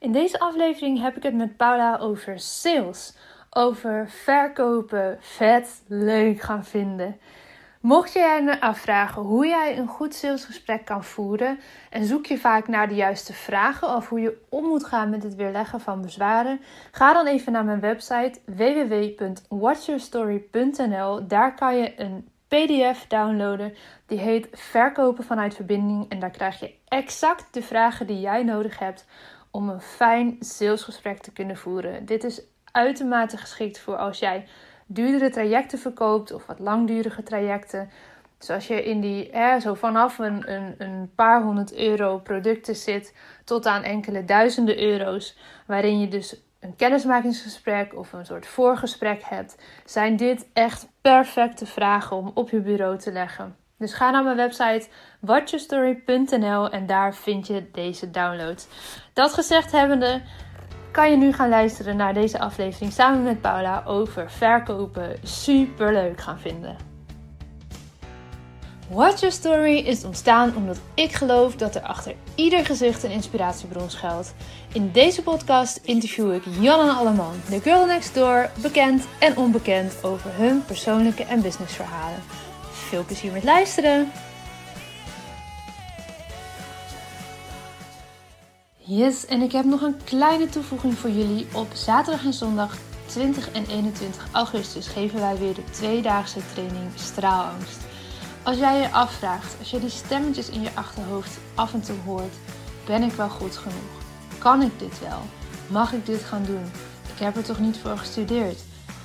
In deze aflevering heb ik het met Paula over sales. Over verkopen vet leuk gaan vinden. Mocht je je afvragen hoe jij een goed salesgesprek kan voeren en zoek je vaak naar de juiste vragen of hoe je om moet gaan met het weerleggen van bezwaren, ga dan even naar mijn website www.watchyourstory.nl. Daar kan je een PDF downloaden die heet Verkopen vanuit verbinding en daar krijg je exact de vragen die jij nodig hebt om een fijn salesgesprek te kunnen voeren. Dit is uitermate geschikt voor als jij duurdere trajecten verkoopt of wat langdurige trajecten. Dus als je in die, hè, zo vanaf een, een, een paar honderd euro producten zit tot aan enkele duizenden euro's, waarin je dus een kennismakingsgesprek of een soort voorgesprek hebt, zijn dit echt perfecte vragen om op je bureau te leggen. Dus ga naar mijn website watchyourstory.nl en daar vind je deze download. Dat gezegd hebbende, kan je nu gaan luisteren naar deze aflevering samen met Paula over verkopen super leuk gaan vinden. Watch Your Story is ontstaan omdat ik geloof dat er achter ieder gezicht een inspiratiebron schuilt. In deze podcast interview ik Jan en Alleman, de girl next door, bekend en onbekend over hun persoonlijke en businessverhalen. Veel plezier met luisteren! Yes, en ik heb nog een kleine toevoeging voor jullie. Op zaterdag en zondag 20 en 21 augustus geven wij weer de tweedaagse training Straalangst. Als jij je afvraagt, als je die stemmetjes in je achterhoofd af en toe hoort, ben ik wel goed genoeg? Kan ik dit wel? Mag ik dit gaan doen? Ik heb er toch niet voor gestudeerd?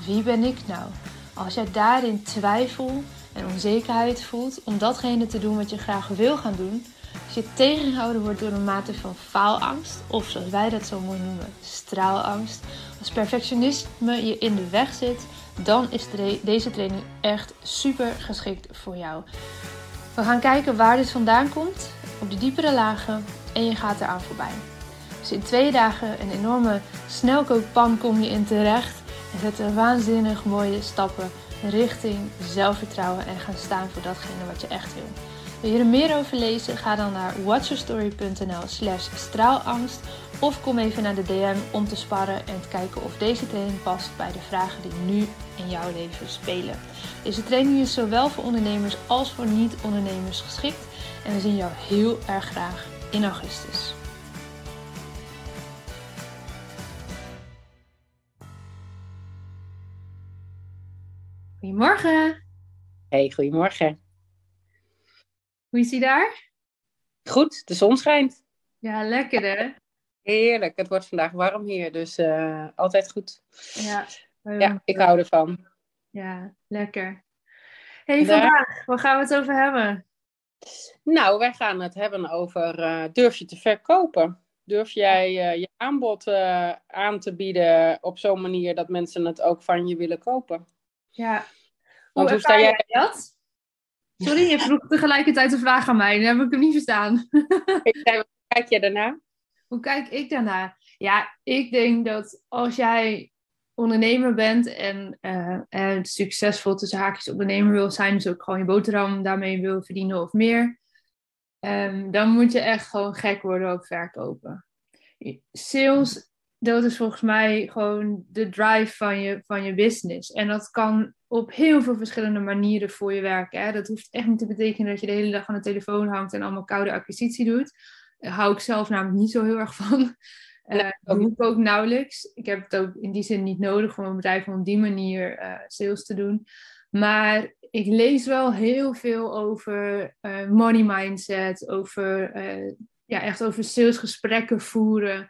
Wie ben ik nou? Als jij daarin twijfel en onzekerheid voelt om datgene te doen wat je graag wil gaan doen, als je tegengehouden wordt door een mate van faalangst, of zoals wij dat zo mooi noemen, straalangst, als perfectionisme je in de weg zit, dan is deze training echt super geschikt voor jou. We gaan kijken waar dit vandaan komt, op de diepere lagen, en je gaat eraan voorbij. Dus in twee dagen een enorme snelkookpan kom je in terecht en zet waanzinnig mooie stappen richting zelfvertrouwen en gaan staan voor datgene wat je echt wil. Wil je er meer over lezen? Ga dan naar watchyourstory.nl slash straalangst of kom even naar de DM om te sparren en te kijken of deze training past bij de vragen die nu in jouw leven spelen. Deze training is zowel voor ondernemers als voor niet-ondernemers geschikt en we zien jou heel erg graag in augustus. Goedemorgen. Hey, goedemorgen. Hoe is ie daar? Goed, de zon schijnt. Ja, lekker hè? Heerlijk, het wordt vandaag warm hier, dus uh, altijd goed. Ja, ja ik hou ervan. Ja, lekker. hey, vandaag, waar gaan we het over hebben? Nou, wij gaan het hebben over uh, durf je te verkopen? Durf jij uh, je aanbod aan te bieden op zo'n manier dat mensen het ook van je willen kopen? Ja. Want hoe, sta jij dat? Sorry, je vroeg tegelijkertijd een vraag aan mij. Dan heb ik hem niet verstaan. hoe kijk je daarna? Hoe kijk ik daarna? Ja, ik denk dat als jij ondernemer bent en, uh, en succesvol tussen haakjes ondernemer wil zijn, dus ook gewoon je boterham daarmee wil verdienen of meer, um, dan moet je echt gewoon gek worden op verkopen. Sales, dat is volgens mij gewoon de drive van je, van je business. En dat kan op heel veel verschillende manieren voor je werken. Hè. Dat hoeft echt niet te betekenen dat je de hele dag aan de telefoon hangt en allemaal koude acquisitie doet. Daar hou ik zelf namelijk niet zo heel erg van. Uh, dat doe ik ook nauwelijks. Ik heb het ook in die zin niet nodig voor mijn bedrijf om op die manier uh, sales te doen. Maar ik lees wel heel veel over uh, money mindset, over, ja, echt over salesgesprekken voeren,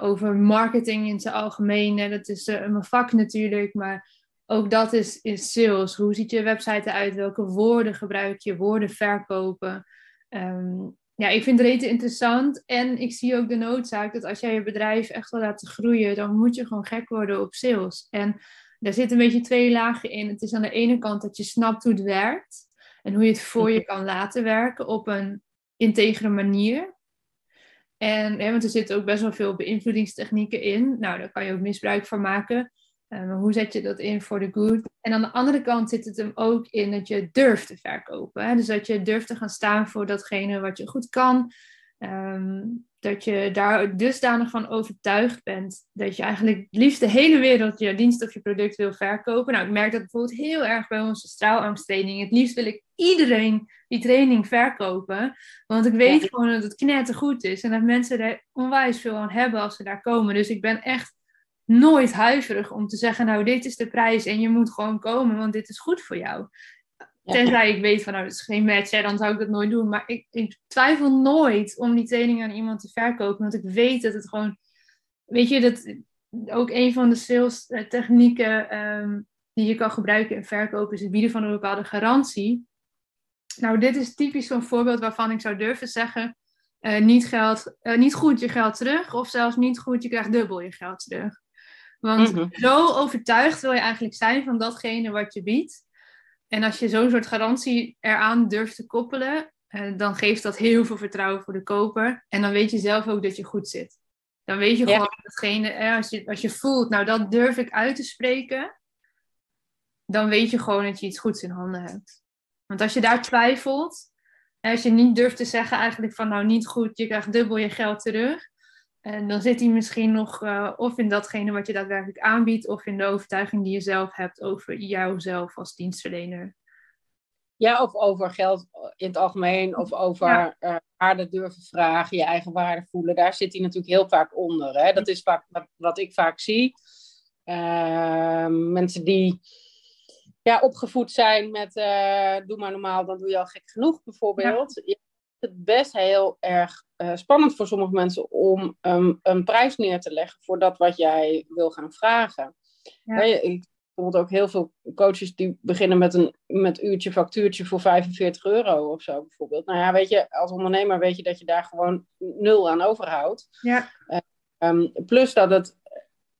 over marketing in zijn algemeen. Dat is mijn vak natuurlijk, maar ook dat is, is sales. Hoe ziet je website eruit? Welke woorden gebruik je? Woorden verkopen. Um, ja, ik vind het interessant. En ik zie ook de noodzaak dat als jij je bedrijf echt wil laten groeien, dan moet je gewoon gek worden op sales. En daar zitten een beetje twee lagen in. Het is aan de ene kant dat je snapt hoe het werkt. En hoe je het voor je kan laten werken op een integere manier. En, want er zitten ook best wel veel beïnvloedingstechnieken in. Nou, daar kan je ook misbruik van maken. Um, hoe zet je dat in voor de good? En aan de andere kant zit het hem ook in dat je durft te verkopen. Hè? Dus dat je durft te gaan staan voor datgene wat je goed kan. Um, dat je daar dusdanig van overtuigd bent dat je eigenlijk het liefst de hele wereld je dienst of je product wil verkopen. Nou, ik merk dat bijvoorbeeld heel erg bij onze straalangsttraining. Het liefst wil ik iedereen die training verkopen, want ik weet gewoon dat het knettergoed is en dat mensen er onwijs veel aan hebben als ze daar komen. Dus ik ben echt nooit huiverig om te zeggen, nou, dit is de prijs en je moet gewoon komen, want dit is goed voor jou. Tenzij ik weet van, nou, dat is geen match, hè, dan zou ik dat nooit doen. Maar ik, ik, twijfel nooit om die training aan iemand te verkopen. Want ik weet dat het gewoon... Weet je, dat ook een van de sales eh, technieken ehm, die je kan gebruiken in verkopen... is het bieden van een bepaalde garantie. Nou, dit is typisch zo'n voorbeeld waarvan ik zou durven zeggen... Uh, niet, geld, uh, niet goed je geld terug, of zelfs niet goed, je krijgt dubbel je geld terug. Want mm -hmm. zo overtuigd wil je eigenlijk zijn van datgene wat je biedt, en als je zo'n soort garantie eraan durft te koppelen, eh, dan geeft dat heel veel vertrouwen voor de koper. En dan weet je zelf ook dat je goed zit. Dan weet je gewoon datgene, eh, als, je, als je voelt, nou dat durf ik uit te spreken, dan weet je gewoon dat je iets goeds in handen hebt. Want als je daar twijfelt, als je niet durft te zeggen eigenlijk van nou niet goed, je krijgt dubbel je geld terug, en dan zit hij misschien nog uh, of in datgene wat je daadwerkelijk aanbiedt, of in de overtuiging die je zelf hebt over jouzelf als dienstverlener. Ja, of over geld in het algemeen, of over ja. uh, waarde durven vragen, je eigen waarde voelen. Daar zit hij natuurlijk heel vaak onder. Hè? Dat is vaak wat, wat ik vaak zie. Uh, mensen die ja, opgevoed zijn met doe maar normaal, dan doe je al gek genoeg bijvoorbeeld. Ja het best heel erg uh, spannend voor sommige mensen om um, een prijs neer te leggen voor dat wat jij wil gaan vragen. Ja. ik bijvoorbeeld ook heel veel coaches die beginnen met een met uurtje factuurtje voor 45 euro of zo bijvoorbeeld. Nou ja, weet je, als ondernemer weet je dat je daar gewoon nul aan overhoudt. Ja. Uh, um, plus dat het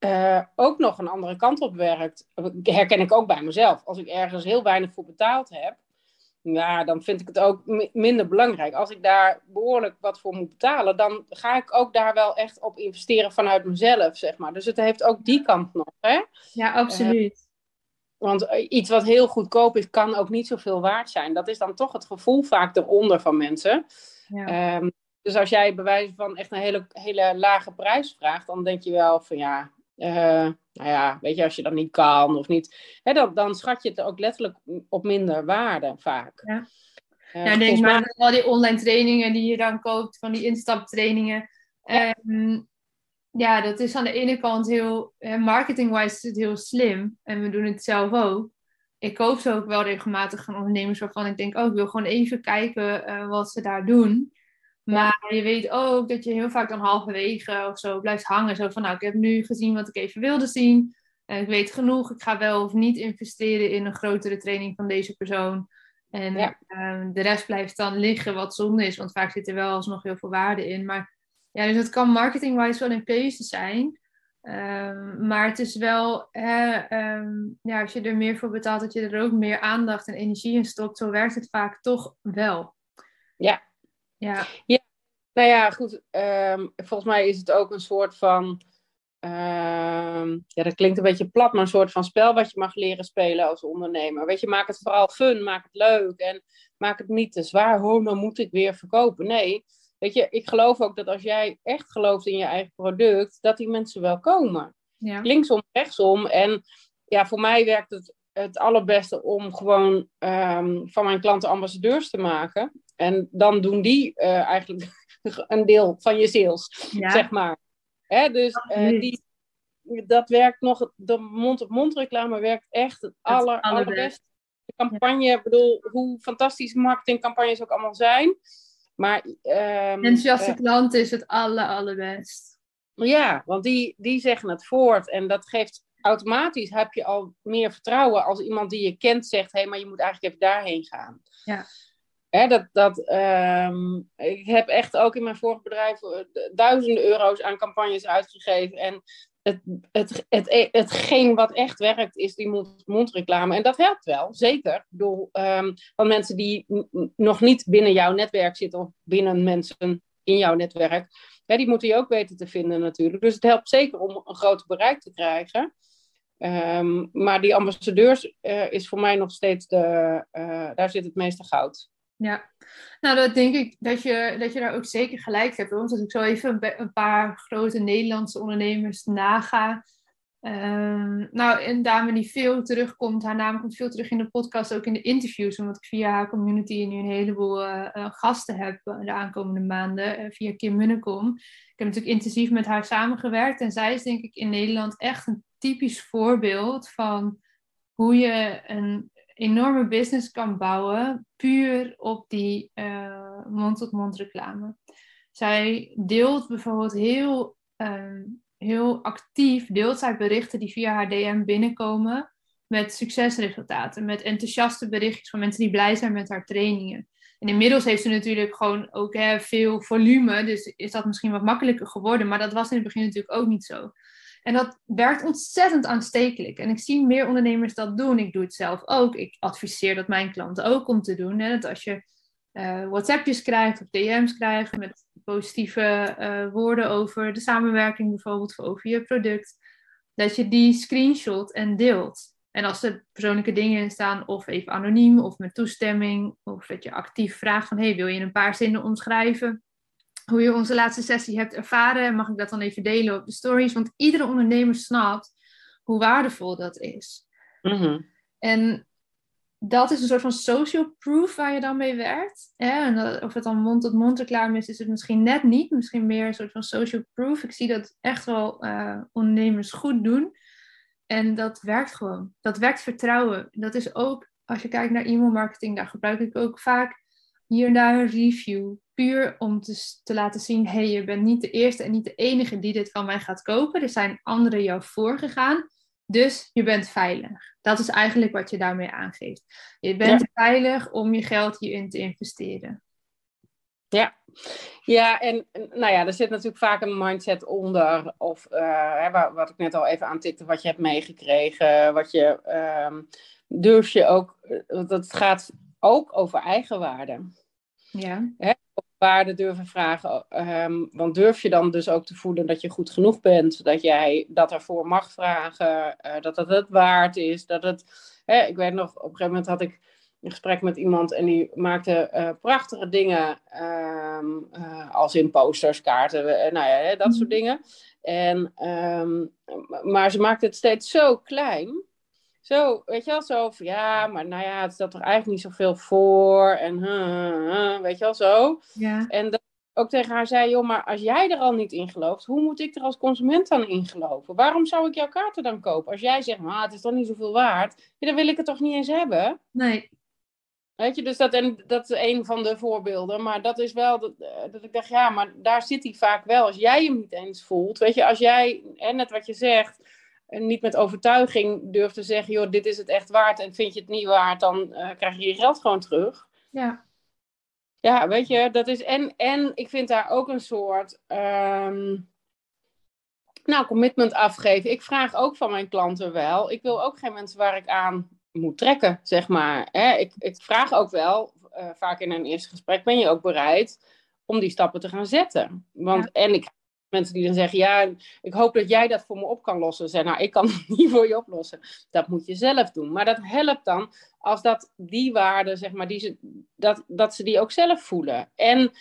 uh, ook nog een andere kant op werkt. Herken ik ook bij mezelf. Als ik ergens heel weinig voor betaald heb, ja, dan vind ik het ook minder belangrijk. Als ik daar behoorlijk wat voor moet betalen, dan ga ik ook daar wel echt op investeren vanuit mezelf, zeg maar. Dus het heeft ook die kant nog, hè? Ja, absoluut. Uh, want eh, iets wat heel goedkoop is, kan ook niet zoveel waard zijn. Dat is dan toch het gevoel vaak eronder van mensen. Ja. Um, dus als jij bij wijze van echt een hele, hele lage prijs vraagt, dan denk je wel van ja, uh, nou ja, weet je, als je dat niet kan of niet, hè, dan, dan schat je het ook letterlijk op minder waarde vaak. Ja, uh, denk maar mij... al die online trainingen die je dan koopt, van die instaptrainingen. Ja. Um, ja, dat is aan de ene kant heel, marketing-wise heel slim. En we doen het zelf ook. Ik koop ze ook wel regelmatig van ondernemers waarvan ik denk, oh, ik wil gewoon even kijken uh, wat ze daar doen. Maar je weet ook dat je heel vaak dan halverwege of zo blijft hangen. Zo van, nou, ik heb nu gezien wat ik even wilde zien. En ik weet genoeg, ik ga wel of niet investeren in een grotere training van deze persoon. En ja. uh, de rest blijft dan liggen, wat zonde is. Want vaak zit er wel alsnog heel veel waarde in. Maar ja, dus het kan marketing-wise wel een keuze zijn. Um, maar het is wel, um, ja, als je er meer voor betaalt, dat je er ook meer aandacht en energie in stopt. Zo werkt het vaak toch wel. Ja, ja. ja. Nou ja, goed. Um, volgens mij is het ook een soort van. Um, ja, dat klinkt een beetje plat, maar een soort van spel wat je mag leren spelen als ondernemer. Weet je, maak het vooral fun, maak het leuk en maak het niet te zwaar. Oh, dan moet ik weer verkopen. Nee, weet je, ik geloof ook dat als jij echt gelooft in je eigen product, dat die mensen wel komen. Ja. Linksom, rechtsom. En ja, voor mij werkt het het allerbeste om gewoon um, van mijn klanten ambassadeurs te maken. En dan doen die uh, eigenlijk een deel van je sales, ja. zeg maar. Hè, dus uh, die, dat werkt nog, de mond-op-mond reclame werkt echt het, aller, het allerbeste. De campagne, ik ja. bedoel, hoe fantastisch marketingcampagnes ook allemaal zijn. Maar, um, Enthousiaste uh, klant is het aller, allerbest. Ja, want die, die zeggen het voort. En dat geeft automatisch, heb je al meer vertrouwen als iemand die je kent zegt... hé, hey, maar je moet eigenlijk even daarheen gaan. Ja. Hè, dat, dat, um, ik heb echt ook in mijn vorige bedrijf duizenden euro's aan campagnes uitgegeven. En het, het, het, hetgeen wat echt werkt, is die mond, mondreclame. En dat helpt wel, zeker. Ik bedoel, um, van mensen die nog niet binnen jouw netwerk zitten of binnen mensen in jouw netwerk. Hè, die moeten je ook weten te vinden natuurlijk. Dus het helpt zeker om een groter bereik te krijgen. Um, maar die ambassadeurs uh, is voor mij nog steeds de, uh, daar zit het meeste goud. Ja, Nou, dat denk ik dat je, dat je daar ook zeker gelijk hebt. Want als ik zo even een paar grote Nederlandse ondernemers naga. Um, nou, een dame die veel terugkomt, haar naam komt veel terug in de podcast, ook in de interviews, omdat ik via haar community nu een heleboel uh, gasten heb de aankomende maanden, via Kim Munnekom. Ik heb natuurlijk intensief met haar samengewerkt en zij is denk ik in Nederland echt een typisch voorbeeld van hoe je een enorme business kan bouwen, puur op die uh, mond-tot-mond reclame. Zij deelt bijvoorbeeld heel, uh, heel actief, deelt zij berichten die via haar DM binnenkomen met succesresultaten, met enthousiaste berichtjes van mensen die blij zijn met haar trainingen. En inmiddels heeft ze natuurlijk gewoon ook hè, veel volume, dus is dat misschien wat makkelijker geworden, maar dat was in het begin natuurlijk ook niet zo. En dat werkt ontzettend aanstekelijk. En ik zie meer ondernemers dat doen. Ik doe het zelf ook. Ik adviseer dat mijn klanten ook om te doen. Hè? Dat als je uh, WhatsAppjes krijgt of DM's krijgt met positieve uh, woorden over de samenwerking bijvoorbeeld of over je product, dat je die screenshot en deelt. En als er persoonlijke dingen in staan, of even anoniem of met toestemming, of dat je actief vraagt van hey, wil je in een paar zinnen omschrijven hoe je onze laatste sessie hebt ervaren. Mag ik dat dan even delen op de stories? Want iedere ondernemer snapt hoe waardevol dat is. Mhm. En dat is een soort van social proof waar je dan mee werkt. En of het dan mond-tot-mond reclame is, is het misschien net niet. Misschien meer een soort van social proof. Ik zie dat echt wel uh, ondernemers goed doen. En dat werkt gewoon. Dat werkt vertrouwen. Dat is ook, als je kijkt naar e-mail marketing, daar gebruik ik ook vaak hier en daar een review. Puur om te, te laten zien, hé, hey, je bent niet de eerste en niet de enige die dit van mij gaat kopen. Er zijn anderen jou voorgegaan. Dus je bent veilig. Dat is eigenlijk wat je daarmee aangeeft. Je bent veilig om je geld hierin te investeren. Ja. Ja, en nou ja, er zit natuurlijk vaak een mindset onder. Of uh, wat ik net al even aantikte, wat je hebt meegekregen. Wat je um, durf je ook. Want het gaat ook over eigenwaarde. Ja. Hè? Waarde durven vragen. Um, want durf je dan dus ook te voelen dat je goed genoeg bent, dat jij dat ervoor mag vragen, uh, dat het het waard is, dat het. Hè, ik weet nog, op een gegeven moment had ik een gesprek met iemand en die maakte uh, prachtige dingen, um, uh, als in posters, kaarten, nou ja, hè, dat soort mhm. dingen. En, um, maar ze maakte het steeds zo klein zo, weet je wel, zo van ja, maar nou ja, het stelt er eigenlijk niet zoveel voor. En weet je wel, zo. Ja. En dat ook tegen haar zei, joh, maar als jij er al niet in gelooft, hoe moet ik er als consument dan in geloven? Waarom zou ik jouw kaarten dan kopen? Als jij zegt, ah, het is toch niet zoveel waard, dan wil ik het toch niet eens hebben? Nee. Weet je, dus dat, en dat is een van de voorbeelden. Maar dat is wel dat, eh, dat ik dacht, ja, maar daar zit hij vaak wel. Als jij hem niet eens voelt, weet je, als jij, en net wat je zegt, niet met overtuiging durft te zeggen, joh, dit is het echt waard en vind je het niet waard, dan uh, krijg je je geld gewoon terug. Ja. Ja, weet je, dat is en, en ik vind daar ook een soort, um, nou, commitment afgeven. Ik vraag ook van mijn klanten wel, ik wil ook geen mensen waar ik aan moet trekken, zeg maar. Hè? Ik, ik vraag ook wel, uh, vaak in een eerste gesprek, ben je ook bereid om die stappen te gaan zetten? Want, ja. en ik mensen die dan zeggen, ja, ik hoop dat jij dat voor me op kan lossen. Zeg, nou, ik kan het niet voor je oplossen. Dat moet je zelf doen. Maar dat helpt dan als dat die waarden, zeg maar, die ze, dat, dat ze die ook zelf voelen. En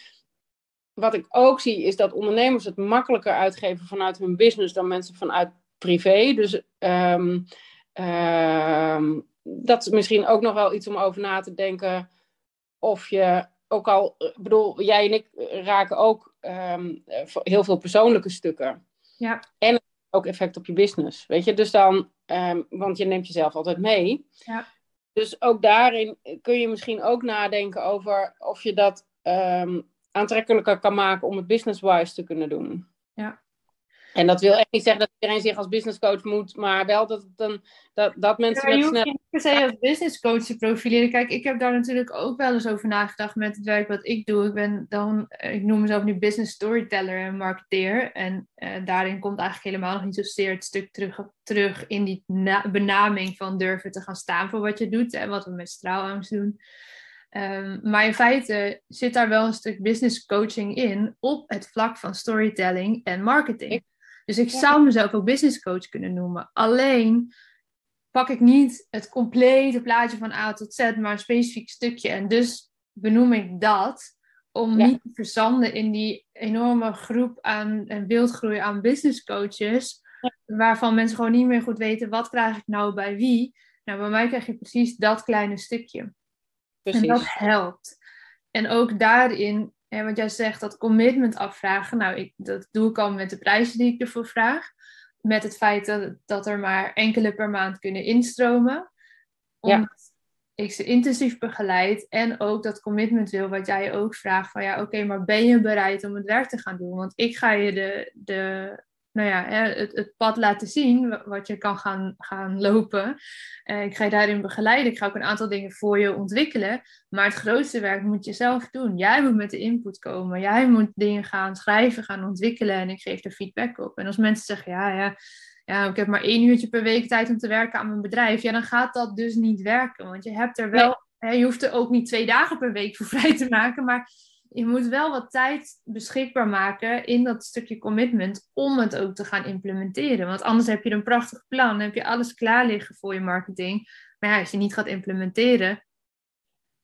wat ik ook zie, is dat ondernemers het makkelijker uitgeven vanuit hun business dan mensen vanuit privé. Dus um, um, dat is misschien ook nog wel iets om over na te denken. Of je ook al, ik bedoel, jij en ik raken ook um, heel veel persoonlijke stukken. Ja. En ook effect op je business, weet je. Dus dan, um, want je neemt jezelf altijd mee. Ja. Dus ook daarin kun je misschien ook nadenken over of je dat um, aantrekkelijker kan maken om het business-wise te kunnen doen. Ja. En dat wil echt niet zeggen dat iedereen zich als business coach moet, maar wel dat, het dan, dat, dat mensen ja, je hoeft niet per se als business coach te profileren. Kijk, ik heb daar natuurlijk ook wel eens over nagedacht met het werk wat ik doe. Ik ben dan, ik noem mezelf nu business storyteller en marketeer. En uh, daarin komt eigenlijk helemaal nog niet zozeer het stuk terug, terug in die benaming van durven te gaan staan voor wat je doet en wat we met straalangst doen. Um, maar in feite zit daar wel een stuk business coaching in op het vlak van storytelling en marketing. Dus ik zou mezelf ook business coach kunnen noemen. Alleen pak ik niet het complete plaatje van A tot Z, maar een specifiek stukje. En dus benoem ik dat om niet te verzanden in die enorme groep aan en wildgroei aan business coaches, waarvan mensen gewoon niet meer goed weten wat krijg ik nou bij wie. Nou, bij mij krijg je precies dat kleine stukje. Precies. En dat helpt. En ook daarin, hè, wat jij zegt, dat commitment afvragen. Nou, ik, dat doe ik al met de prijzen die ik ervoor vraag. Met het feit dat, dat er maar enkele per maand kunnen instromen. Omdat ik ze intensief begeleid. En ook dat commitment wil, wat jij ook vraagt. Van ja, oké, maar ben je bereid om het werk te gaan doen? Want ik ga je de, de, nou ja, het, het pad laten zien wat je kan gaan, gaan lopen. Uh, ik ga je daarin begeleiden. Ik ga ook een aantal dingen voor je ontwikkelen. Maar het grootste werk moet je zelf doen. Jij moet met de input komen. Jij moet dingen gaan schrijven, gaan ontwikkelen. En ik geef er feedback op. En als mensen zeggen, ja, ja, ja, ik heb maar één uurtje per week tijd om te werken aan mijn bedrijf. Ja, dan gaat dat dus niet werken. Want je hebt er wel, hè, je hoeft er ook niet twee dagen per week voor vrij te maken. Maar je moet wel wat tijd beschikbaar maken in dat stukje commitment om het ook te gaan implementeren. Want anders heb je een prachtig plan, dan heb je alles klaar liggen voor je marketing. Maar ja, als je niet gaat implementeren,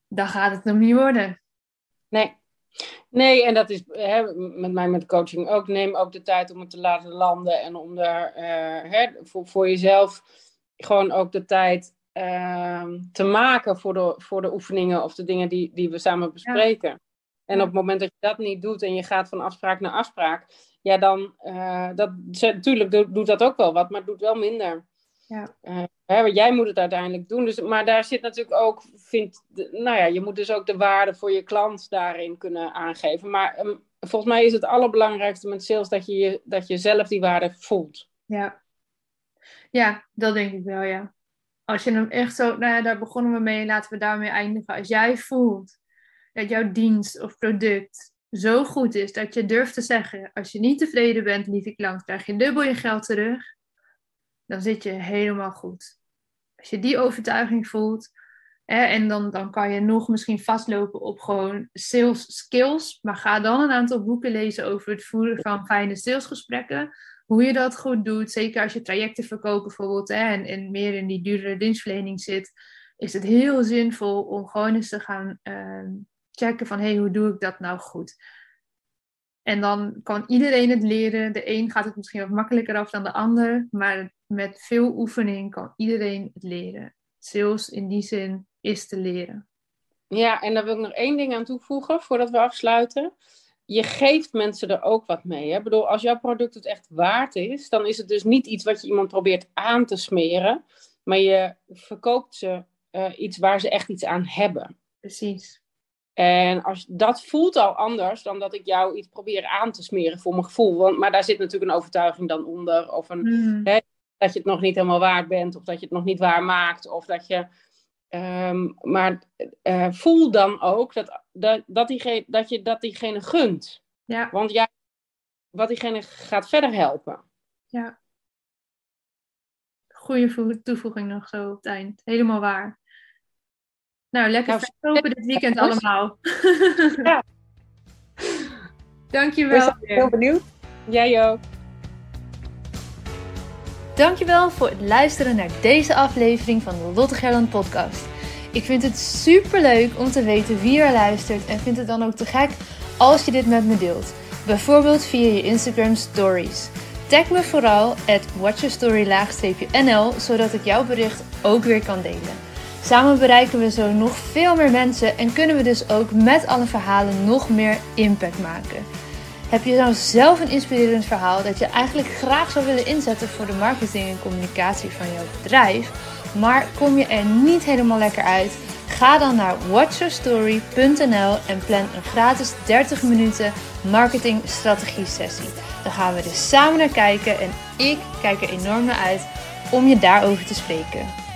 dan gaat het nog niet worden. Nee. Nee, en dat is hè, met mij met coaching ook. Neem ook de tijd om het te laten landen en om er uh, hè, voor, voor jezelf gewoon ook de tijd uh, te maken voor de, voor de oefeningen of de dingen die, die we samen bespreken. En op het moment dat je dat niet doet en je gaat van afspraak naar afspraak, ja, dan, uh, dat, natuurlijk doet dat ook wel wat, maar het doet wel minder. Ja. Uh, hè, jij moet het uiteindelijk doen. Dus, maar daar zit natuurlijk ook, vindt, nou ja, je moet dus ook de waarde voor je klant daarin kunnen aangeven. Maar um, volgens mij is het allerbelangrijkste met sales dat je, dat je zelf die waarde voelt. Ja. ja, dat denk ik wel, ja. Als je hem echt zo, nou ja, daar begonnen we mee, laten we daarmee eindigen. Als jij voelt dat jouw dienst of product zo goed is dat je durft te zeggen: als je niet tevreden bent, lieve klant, krijg je dubbel je geld terug. Dan zit je helemaal goed. Als je die overtuiging voelt, hè, en dan, dan kan je nog misschien vastlopen op gewoon sales skills, maar ga dan een aantal boeken lezen over het voeren van fijne salesgesprekken. Hoe je dat goed doet, zeker als je trajecten verkoopt bijvoorbeeld hè, en, meer in die duurdere dienstverlening zit, is het heel zinvol om gewoon eens te gaan uh, checken van hé, hey, hoe doe ik dat nou goed? En dan kan iedereen het leren. De een gaat het misschien wat makkelijker af dan de ander, maar met veel oefening kan iedereen het leren. Sales in die zin is te leren. Ja, en daar wil ik nog één ding aan toevoegen voordat we afsluiten. Je geeft mensen er ook wat mee. Hè? Ik bedoel, als jouw product het echt waard is, dan is het dus niet iets wat je iemand probeert aan te smeren, maar je verkoopt ze uh, iets waar ze echt iets aan hebben. Precies. En als, dat voelt al anders dan dat ik jou iets probeer aan te smeren voor mijn gevoel. Want, maar daar zit natuurlijk een overtuiging dan onder. Of een, hmm. hè, dat je het nog niet helemaal waard bent. Of dat je het nog niet waar maakt. Of dat je. Um, maar uh, voel dan ook dat, dat, dat, diegene, dat je dat diegene gunt. Ja. Want ja, wat diegene gaat verder helpen. Ja. Goede toevoeging nog zo op het eind. Helemaal waar. Nou, lekker nou, dit weekend allemaal. Ja. Dankjewel. Ik ben heel benieuwd. Jij ook. Dankjewel voor het luisteren naar deze aflevering van de Lotte Gerland podcast. Ik vind het super leuk om te weten wie er luistert en vind het dan ook te gek als je dit met me deelt. Bijvoorbeeld via je Instagram stories. Tag me vooral at watchyourstory-nl zodat ik jouw bericht ook weer kan delen. Samen bereiken we zo nog veel meer mensen en kunnen we dus ook met alle verhalen nog meer impact maken. Heb je nou zelf een inspirerend verhaal dat je eigenlijk graag zou willen inzetten voor de marketing en communicatie van jouw bedrijf, maar kom je er niet helemaal lekker uit? Ga dan naar watchyourstory.nl en plan een gratis 30 minuten marketing strategie sessie. Dan gaan we dus samen naar kijken en ik kijk er enorm naar uit om je daarover te spreken.